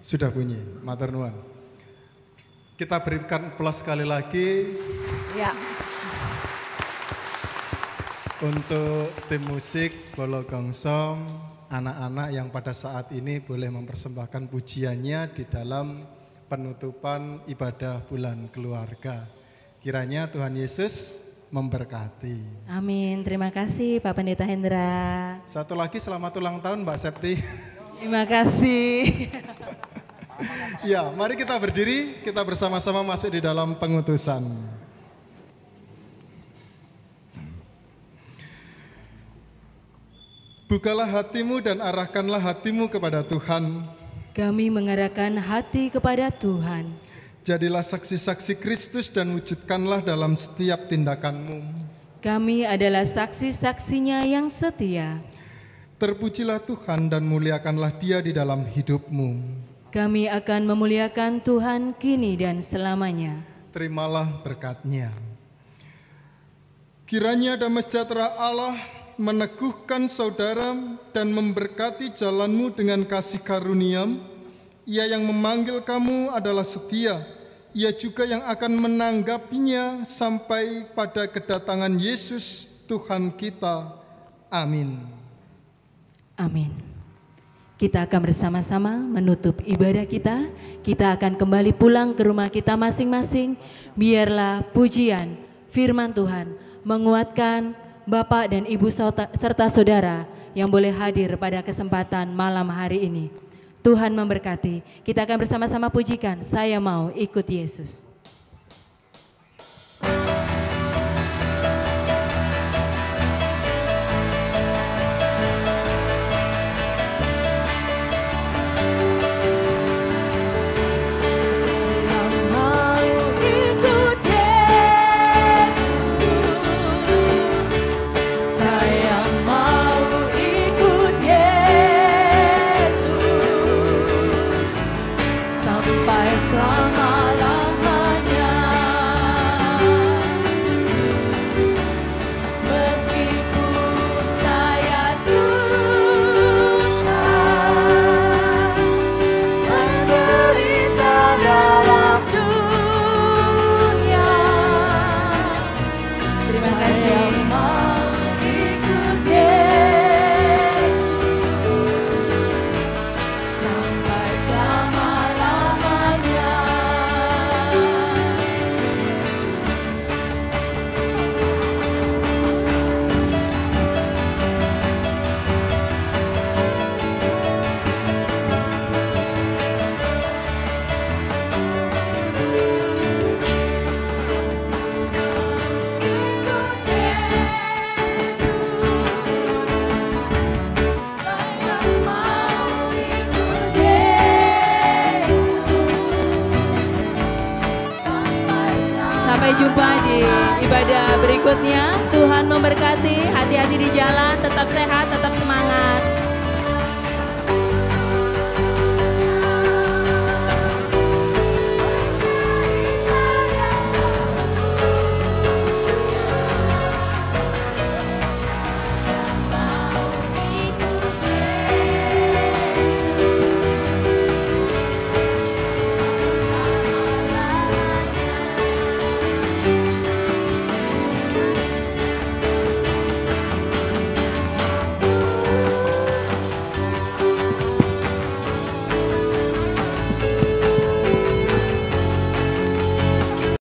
Sudah bunyi, Mater Nuan. Kita berikan plus sekali lagi. Ya. Untuk tim musik Bolo Gongsong, anak-anak yang pada saat ini boleh mempersembahkan pujiannya di dalam penutupan ibadah bulan keluarga. Kiranya Tuhan Yesus memberkati. Amin. Terima kasih Pak Pendeta Hendra. Satu lagi selamat ulang tahun Mbak Septi. Terima kasih. *laughs* ya, mari kita berdiri, kita bersama-sama masuk di dalam pengutusan. Bukalah hatimu dan arahkanlah hatimu kepada Tuhan. Kami mengarahkan hati kepada Tuhan. Jadilah saksi-saksi Kristus dan wujudkanlah dalam setiap tindakanmu. Kami adalah saksi-saksinya yang setia. Terpujilah Tuhan dan muliakanlah dia di dalam hidupmu. Kami akan memuliakan Tuhan kini dan selamanya. Terimalah berkatnya. Kiranya damai sejahtera Allah, meneguhkan saudara dan memberkati jalanmu dengan kasih karunia. Ia yang memanggil kamu adalah setia. Ia juga yang akan menanggapinya sampai pada kedatangan Yesus Tuhan kita. Amin. Amin. Kita akan bersama-sama menutup ibadah kita. Kita akan kembali pulang ke rumah kita masing-masing. Biarlah pujian firman Tuhan menguatkan Bapak dan Ibu serta saudara yang boleh hadir pada kesempatan malam hari ini. Tuhan memberkati. Kita akan bersama-sama pujikan. Saya mau ikut Yesus.